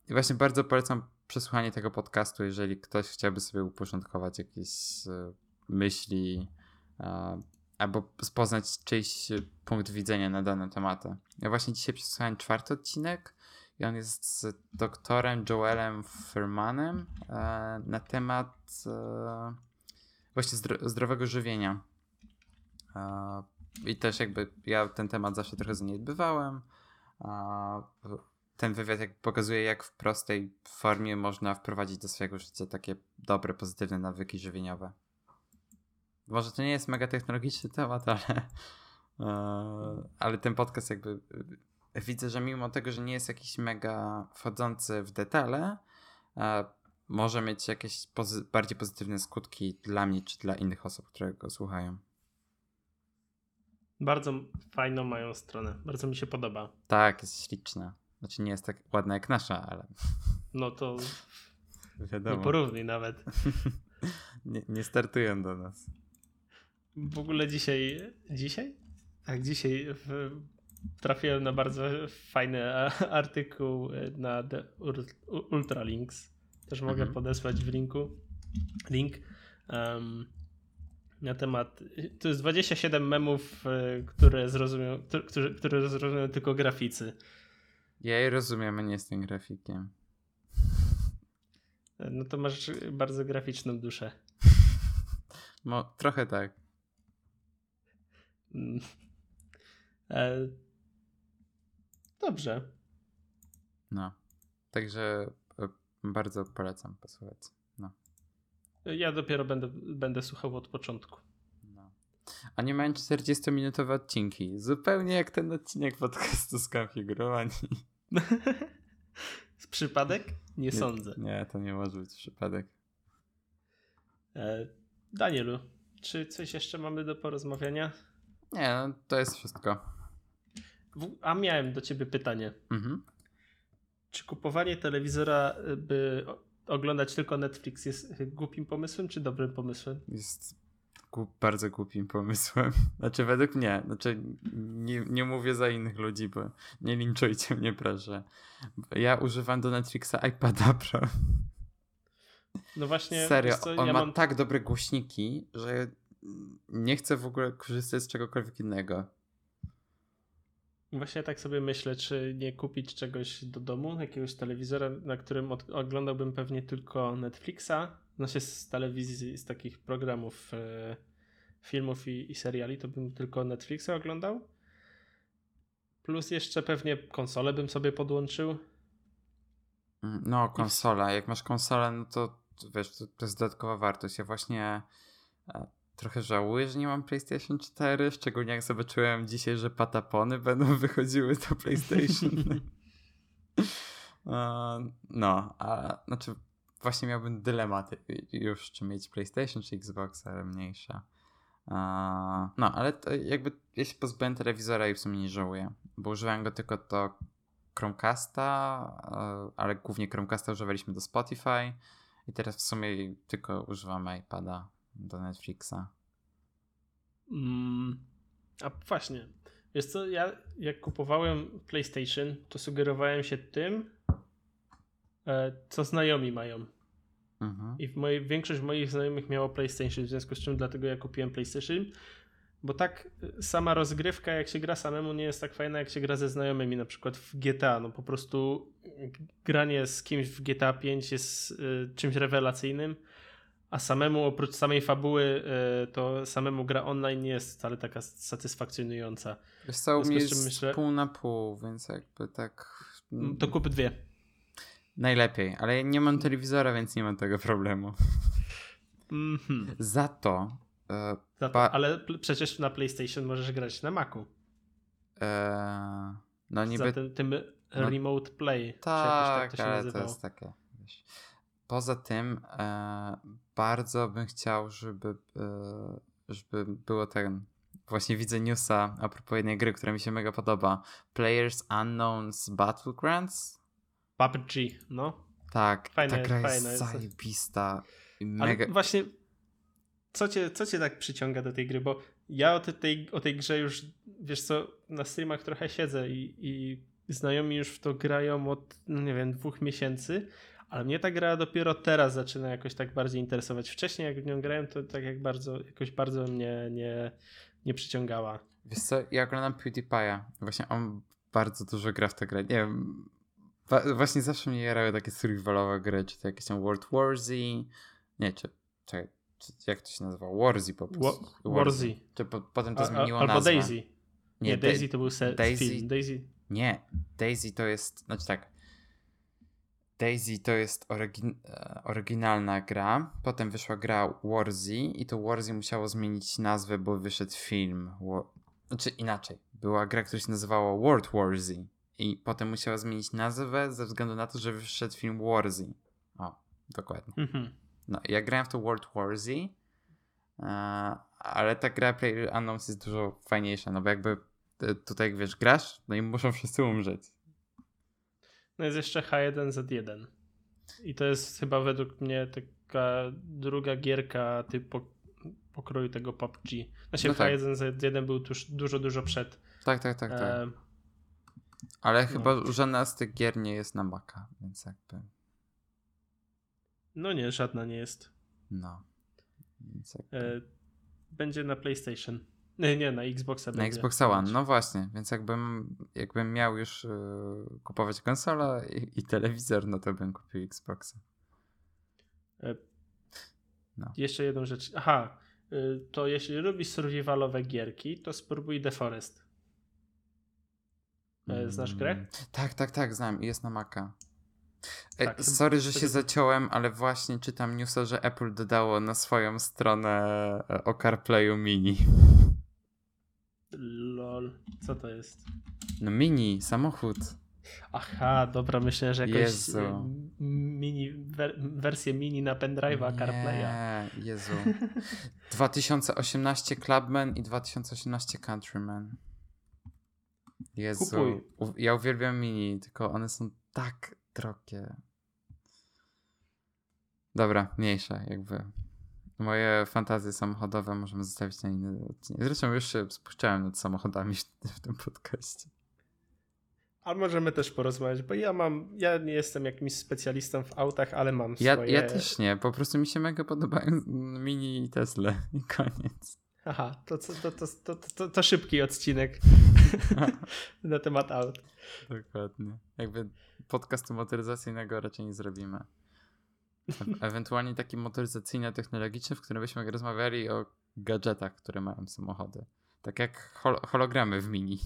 I właśnie bardzo polecam przesłuchanie tego podcastu, jeżeli ktoś chciałby sobie uporządkować jakieś e, myśli e, albo poznać czyjś punkt widzenia na dane tematy. Ja właśnie dzisiaj przesłuchałem czwarty odcinek i on jest z doktorem Joelem Furmanem e, na temat właśnie zdro- zdrowego żywienia. I też jakby ja ten temat zawsze trochę zaniedbywałem. Ten wywiad jak pokazuje, jak w prostej formie można wprowadzić do swojego życia takie dobre, pozytywne nawyki żywieniowe. Może to nie jest mega technologiczny temat, ale, e, ale ten podcast jakby e, widzę, że mimo tego, że nie jest jakiś mega wchodzący w detale, e, może mieć jakieś pozy bardziej pozytywne skutki dla mnie czy dla innych osób, które go słuchają. Bardzo fajną mają stronę. Bardzo mi się podoba. Tak, jest śliczna. Znaczy nie jest tak ładna jak nasza, ale. No to. Wiadomo. Nie porównuj nawet. nie, nie startują do nas. W ogóle dzisiaj. Dzisiaj? Tak, dzisiaj w, trafiłem na bardzo fajny artykuł na The Ultralinks. Też mogę mhm. podesłać w linku. Link. Um, na temat. To jest 27 memów, e, które zrozumią, które, które zrozumią tylko graficy. Ja je rozumiem, nie jestem grafikiem. No to masz bardzo graficzną duszę. No, trochę tak. Mm. E... Dobrze. No. Także e, bardzo polecam posłuchać. No. Ja dopiero będę, będę słuchał od początku. A nie mają 40-minutowe odcinki. Zupełnie jak ten odcinek podcastu skonfigurowani. Z przypadek? Nie, nie, sądzę. Nie, to nie może być przypadek. E, Danielu, czy coś jeszcze mamy do porozmawiania? Nie, no, to jest wszystko. W, a miałem do ciebie pytanie. Mhm. Czy kupowanie telewizora, y, by oglądać tylko Netflix jest głupim pomysłem, czy dobrym pomysłem? Jest bardzo głupim pomysłem. Znaczy, według mnie. Znaczy, nie, nie mówię za innych ludzi, bo nie linczujcie mnie, proszę. Ja używam do Netflixa iPada Pro. No właśnie. Serio, co, on ja ma mam... tak dobre głośniki, że nie chcę w ogóle korzystać z czegokolwiek innego. Właśnie tak sobie myślę, czy nie kupić czegoś do domu, jakiegoś telewizora, na którym oglądałbym pewnie tylko Netflixa, znaczy z telewizji, z takich programów, e, filmów i, i, seriali, to bym tylko Netflixa oglądał. Plus jeszcze pewnie konsolę bym sobie podłączył. Mm, no, konsola. Jak masz konsolę, no to wiesz, to, to jest dodatkowa wartość. Ja właśnie e, trochę żałuję, że nie mam PlayStation 4, szczególnie jak zobaczyłem dzisiaj, że patapony będą wychodziły do PlayStation. no, a znaczy właśnie miałbym dylematy już, czy mieć PlayStation, czy Xbox, ale mniejsza. no, ale jakby ja się pozbyłem telewizora i w sumie nie żałuję, bo używałem go tylko do Chromecasta, ale głównie Chromecasta używaliśmy do Spotify i teraz w sumie tylko używam iPada do Netflixa. Mm, a właśnie, wiesz co, ja jak kupowałem PlayStation, to sugerowałem się tym, e, co znajomi mają. Mhm. I w mojej, większość moich znajomych miało PlayStation, w związku z czym dlatego ja kupiłem PlayStation. Bo tak e, sama rozgrywka, jak się gra samemu, nie jest tak fajna, jak się gra ze znajomymi, na przykład w GTA. No po prostu granie z kimś w GTA 5 jest y, czymś rewelacyjnym, a samemu oprócz samej fabuły y, to samemu gra online nie jest wcale taka satysfakcjonująca. Wiesz co, mnie jest myślę... pół na pół, więc jakby tak... To kup dwie. Najlepiej, ale nie mam telewizora, więc nie mam tego problemu. Mm -hmm. Za to... E, Za to ale przecież na PlayStation możesz grać na Macu. E, no niby... Za tym, tym no, remote play. Tak, tak to ale to jest takie... Wiesz. Poza tym e, bardzo bym chciał, żeby, e, żeby było ten. Właśnie widzę newsa a propos jednej gry, która mi się mega podoba. Players Unknowns Battlegrounds. PUBG, no. Tak, fajne, ta gra fajne, jest zajebista. Mega... Ale właśnie, co cię, co cię tak przyciąga do tej gry? Bo ja o tej, o tej grze już, wiesz co, na streamach trochę siedzę i, i znajomi już w to grają od, no nie wiem, dwóch miesięcy, ale mnie ta gra dopiero teraz zaczyna jakoś tak bardziej interesować. Wcześniej jak w nią grałem, to tak jak bardzo, jakoś bardzo mnie nie, nie przyciągała. Wiesz co, ja oglądam PewDiePie'a. Właśnie on bardzo dużo gra w tę grę. Nie wiem, właśnie zawsze mnie jarały takie survivalowe gry, czy to jakieś tam World War Z, nie, czy, czekaj, czy, jak to się nazywa? Warzy po prostu. Warzy. Czy po, potem to zmieniło albo nazwę. Daisy. Nie, nie Daisy to był set, Daisy, film. Daisy Nie, Daisy to jest, znaczy tak. Daisy to jest orygin, e, oryginalna gra. Potem wyszła gra Warzy i to Warzy musiało zmienić nazwę, bo wyszedł film. War... Znaczy inaczej. Była gra, która się nazywała World Warzy i potem musiała zmienić nazwę ze względu na to, że wyszedł film Warzy. O, dokładnie. Mhm. No, ja grałem w to World Warzy, e, ale ta gra Player Unknowns jest dużo fajniejsza, no bo jakby e, tutaj, wiesz, grasz, no i muszą wszyscy umrzeć. No jest jeszcze H1Z1. I to jest chyba według mnie taka druga gierka typu pokroju tego PUBG. Znaczy No tak. H1Z1 był tuż dużo, dużo przed. Tak, tak, tak, tak. E, Ale no. chyba żadna z tych gier nie jest na Maca, więc jakby, no nie, żadna nie jest. no. Więc jakby... E, będzie na PlayStation. Nie, nie, na Xboxa na będzie. Xbox One, no właśnie, więc jakbym, jakbym miał już yy, kupować konsolę i, i telewizor, no to bym kupił Xboxa. E, No. Jeszcze jedną rzecz. Aha, to jeśli lubisz survivalowe gierki, to spróbuj The Forest. E, Znasz grę? Mm, Tak, tak, tak, znam i jest na Maca. Ej, Tak, sorry, że się zaciąłem, ale właśnie czytam newsa, że Apple dodało na swoją stronę e, o CarPlayu Mini. Lol, co to jest? No mini, samochód. Aha, dobra, myślę, że jakoś Jezu. mini, wer, wersję mini na pendrive'a CarPlaya. Nie, Jezu. 2018 Clubman i 2018 Countryman. Jezu. Kupuj. Ja uwielbiam mini, tylko one są tak drogie. Dobra, mniejsza jakby. Moje fantazje samochodowe możemy zostawić na inny odcinek. Zresztą już się spuszczałem nad samochodami w tym podcaście. Ale możemy też porozmawiać, bo ja mam, ja nie jestem jakimś specjalistą w autach, ale mam Ja, swoje... ja też nie, po prostu mi się mega podobają mini i Tesla i koniec. Aha, to, to, to, to, to, szybki odcinek na temat aut. Dokładnie. Jakby podcastu motoryzacyjnego raczej nie zrobimy. Ewentualnie taki motoryzacyjno-technologiczny, w którym byśmy rozmawiali o gadżetach, które mają samochody. Tak jak hol- hologramy w mini.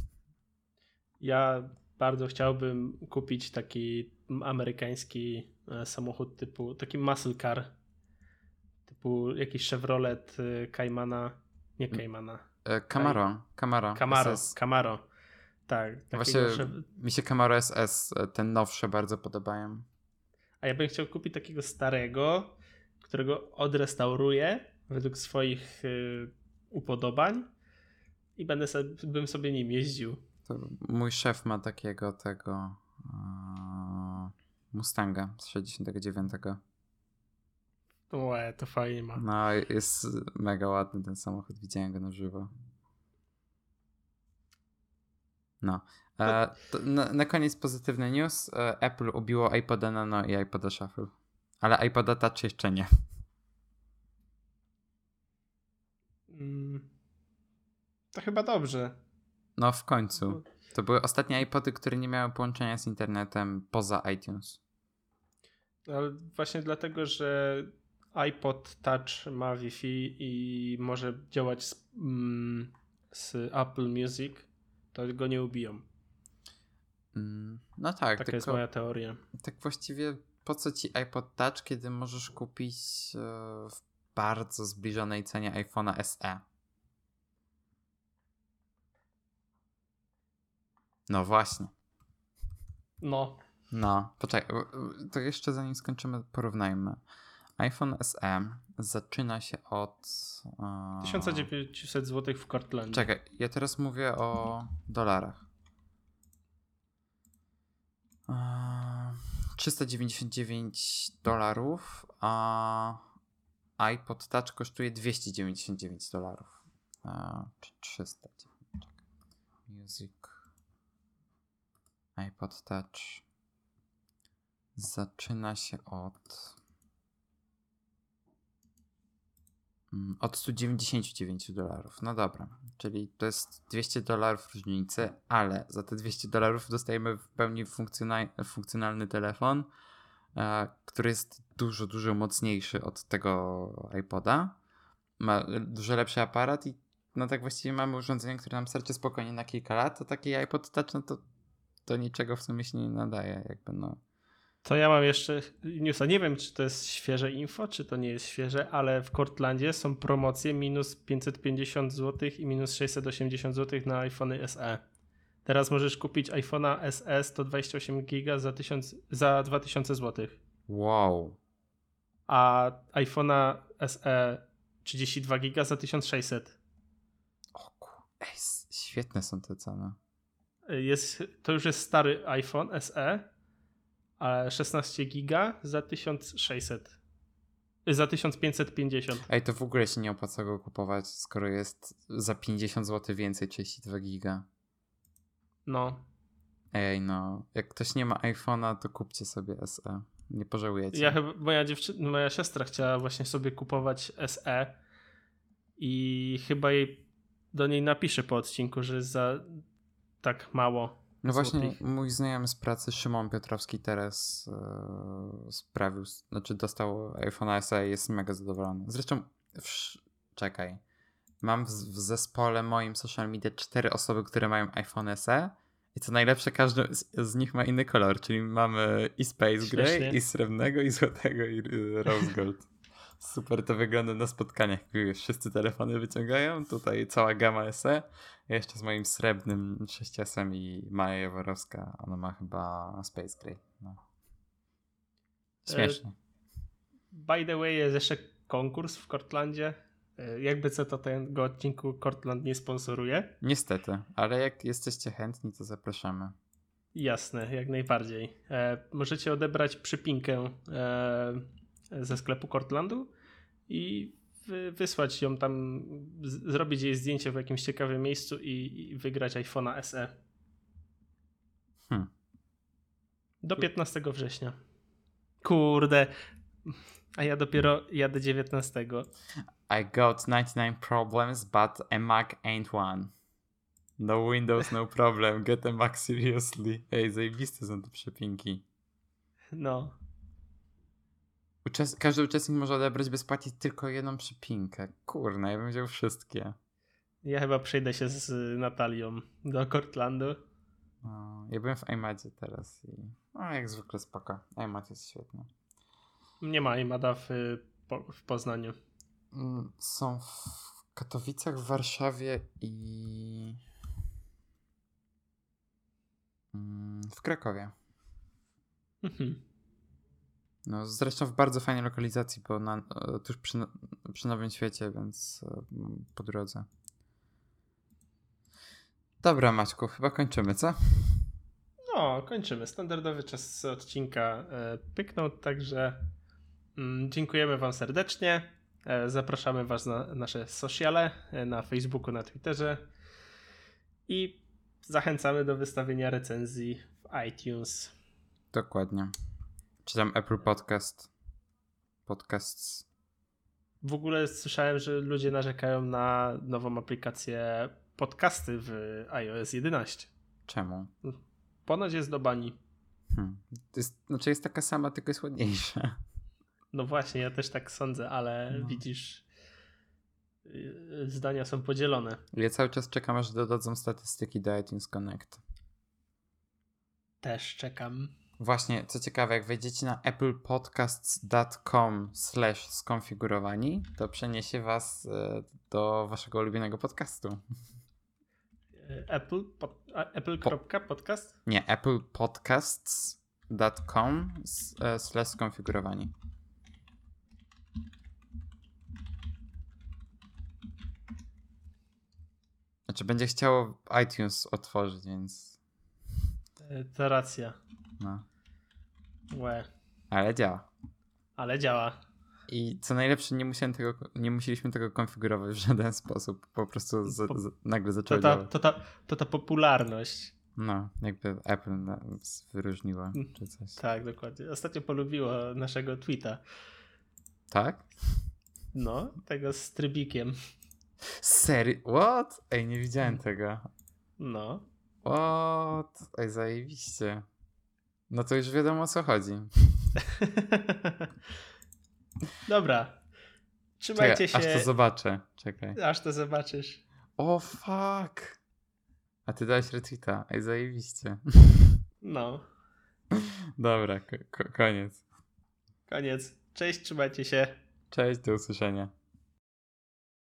Ja bardzo chciałbym kupić taki amerykański e, samochód typu, taki muscle car, typu jakiś Chevrolet e, Caymana, nie Caymana, E, Camaro. Camaro. Camaro, SS. Camaro. Tak. Właśnie mi się Camaro SS, e, te nowsze bardzo podobają. A ja bym chciał kupić takiego starego, którego odrestauruję według swoich y, upodobań i będę sobie, bym sobie nim jeździł. To mój szef ma takiego tego e, Mustanga z 69. Łe, to fajnie ma. No, jest mega ładny ten samochód. Widziałem go na żywo. No. E, to na, na koniec pozytywny news. E, Apple ubiło iPoda Nano i iPoda Shuffle. Ale iPoda Touch jeszcze nie. Mm, to chyba dobrze. No w końcu. To były ostatnie iPody, które nie miały połączenia z internetem poza iTunes. Ale właśnie dlatego, że iPod Touch ma Wi-Fi i może działać z, mm, z Apple Music, to go nie ubiją. Mm, No tak, Taka jest moja teoria. tak właściwie po co ci iPod Touch, kiedy możesz kupić e, w bardzo zbliżonej cenie iPhone'a SE? No właśnie. No, No, poczekaj, to jeszcze zanim skończymy, porównajmy. iPhone SE zaczyna się od. e, 1900 zł w Cortlandzie. Czekaj, ja teraz mówię o dolarach. Eee, 399 dolarów, a iPod Touch kosztuje 299 dolarów. Eee, Czy 300? Czekaj. Music. iPod Touch. Zaczyna się od. Mm, Od 199 dolarów. No dobra, czyli to jest 200 dolarów różnicy, ale za te 200 dolarów dostajemy w pełni funkcjonal- funkcjonalny telefon, e, który jest dużo, dużo mocniejszy od tego iPoda. Ma dużo lepszy aparat i no tak właściwie mamy urządzenie, które nam starczy spokojnie na kilka lat, a taki iPod Touch, no to do niczego w sumie się nie nadaje, jakby no. To ja mam jeszcze newsa. Nie wiem, czy to jest świeże info, czy to nie jest świeże, ale w Cortlandzie są promocje minus 550 zł i minus 680 zł na iPhony SE. Teraz możesz kupić iPhone'a SE 128 GB za, 1000, za 2000 zł, Wow. a iPhone'a SE 32 GB za 1600. O kur... Ej, świetne są te ceny. Jest, to już jest stary iPhone SE, ale 16 GB za 1600. Za 1550. Ej, to w ogóle się nie opłaca go kupować, skoro jest za 50 zł więcej 32 giga. No. Ej, no. Jak ktoś nie ma iPhone'a, to kupcie sobie SE. Nie pożałujecie. Ja chyba, moja dziewczyna, moja siostra chciała właśnie sobie kupować SE i chyba jej do niej napiszę po odcinku, że jest za tak mało. No właśnie, złotych. mój znajomy z pracy, Szymon Piotrowski, teraz e, sprawił, znaczy dostał iPhone SE i jest mega zadowolony. Zresztą, wsz- czekaj, mam w, w zespole moim social media cztery osoby, które mają iPhone SE i co najlepsze, każdy z, z nich ma inny kolor, czyli mamy i Space Śmiesznie. i srebrnego, i złotego, i Rose Gold. Super to wygląda na spotkaniach, już wszyscy telefony wyciągają, tutaj cała gama SE, ja jeszcze z moim srebrnym 6S i Maja Jaworowska, ona ma chyba Space Gray. No. Śmiesznie. By the way, jest jeszcze konkurs w Cortlandzie. E, Jakby co to tego odcinku Cortland nie sponsoruje. Niestety, ale jak jesteście chętni, to zapraszamy. Jasne, jak najbardziej. E, możecie odebrać przypinkę e, ze sklepu Cortlandu i wy, wysłać ją tam, zrobić jej zdjęcie w jakimś ciekawym miejscu i, i wygrać iPhone'a SE. Hmm. Do 15 września. Kurde. A ja dopiero jadę 19. I got 99 problems, but a Mac ain't one. No Windows, no problem. Get a Mac seriously. Ej, zajebiste są te przepinki. No. Każdy uczestnik może odebrać bezpłatnie tylko jedną przypinkę. Kurna, ja bym wziął wszystkie. Ja chyba przejdę się z Natalią do Cortlandu. No, ja byłem w iMadzie teraz i no, jak zwykle spoko. iMad jest świetny. Nie ma imada w, w Poznaniu. Mm, Są w Katowicach, w Warszawie i mm, w Krakowie. Mhm. No, zresztą w bardzo fajnej lokalizacji, bo na, e, tuż przy, przy Nowym Świecie, więc e, po drodze. Dobra, Maćku, chyba kończymy, co? No, kończymy. Standardowy czas odcinka e, pyknął, także mm, dziękujemy Wam serdecznie. Zapraszamy Was na nasze sociale, na Facebooku, na Twitterze i zachęcamy do wystawienia recenzji w iTunes. Dokładnie. Czy tam Apple Podcast? Podcasts. W ogóle słyszałem, że ludzie narzekają na nową aplikację podcasty w iOS 11. Czemu? Ponoć jest do bani. Hmm. To jest, znaczy jest taka sama, tylko jest ładniejsza. No właśnie, ja też tak sądzę, ale No. widzisz, yy, zdania są podzielone. Ja cały czas czekam, aż dodadzą statystyki do iTunes Connect. Też czekam. Właśnie, co ciekawe, jak wejdziecie na applepodcasts.com slash skonfigurowani, to przeniesie was e, do waszego ulubionego podcastu. Yy, Apple, pod, apple.podcast? Nie, applepodcasts.com e, slash skonfigurowani. Znaczy będzie chciało iTunes otworzyć, więc To racja. no. Łe. Ale działa. Ale działa. I co najlepsze, nie, musiałem tego, nie musieliśmy tego konfigurować w żaden sposób. Po prostu z, Po- z, nagle To zaczęło ta, działać. to, ta, to ta popularność. No, jakby Apple nas wyróżniło, Mm. czy coś. Tak, dokładnie. Ostatnio polubiło naszego tweeta. Tak? No, tego z trybikiem. Sery? What? Ej, nie widziałem tego. No. What? Ej, zajebiście. No to już wiadomo o co chodzi. Dobra. Trzymajcie Czekaj, się, aż to zobaczę. Czekaj. aż to zobaczysz. O fuck! A ty dałeś retweeta. Ej, zajebiście. No, Dobra, ko- ko- koniec. koniec. Cześć, trzymajcie się. Cześć, do usłyszenia.